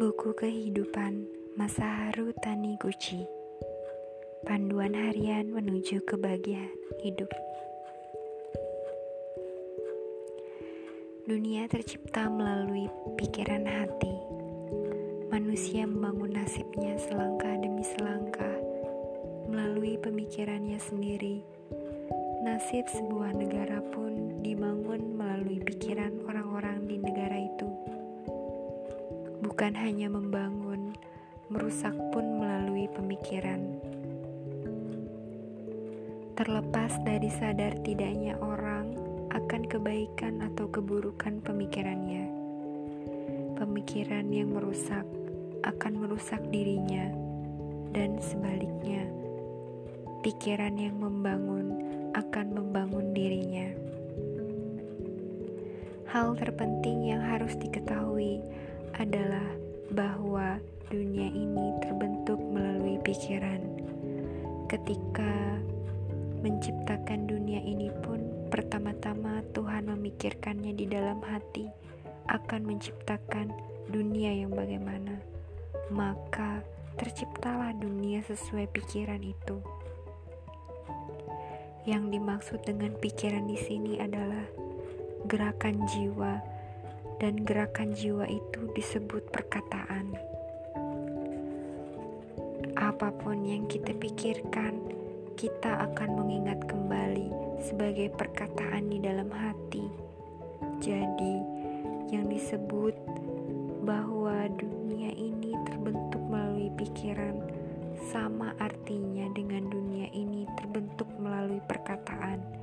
Buku Kehidupan Masaharu Taniguchi Panduan harian menuju kebahagiaan hidup. Dunia tercipta melalui pikiran hati. Manusia membangun nasibnya selangkah demi selangkah. Melalui pemikirannya sendiri Nasib sebuah negara pun dibangun melalui pikiran orang-orang di bukan hanya membangun, merusak pun melalui pemikiran. Terlepas dari sadar tidaknya orang akan kebaikan atau keburukan pemikirannya, pemikiran yang merusak akan merusak dirinya, dan sebaliknya, pikiran yang membangun akan membangun dirinya. Hal terpenting yang harus diketahui adalah bahwa dunia ini terbentuk melalui pikiran. Ketika menciptakan dunia ini pun, pertama-tama Tuhan memikirkannya di dalam hati akan menciptakan dunia yang bagaimana. Maka terciptalah dunia sesuai pikiran itu. Yang dimaksud dengan pikiran di sini adalah gerakan jiwa dan gerakan jiwa itu disebut perkataan. Apa pun yang kita pikirkan, kita akan mengingat kembali sebagai perkataan di dalam hati. Jadi, yang disebut bahwa dunia ini terbentuk melalui pikiran sama artinya dengan dunia ini terbentuk melalui perkataan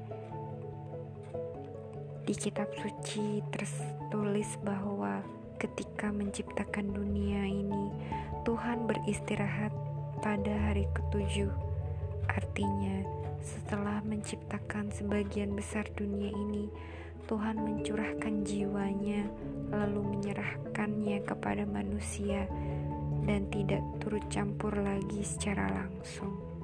di kitab suci tertulis bahwa ketika menciptakan dunia ini, Tuhan beristirahat pada hari ketujuh. Artinya, setelah menciptakan sebagian besar dunia ini, Tuhan mencurahkan jiwanya, lalu menyerahkannya kepada manusia, dan tidak turut campur lagi secara langsung.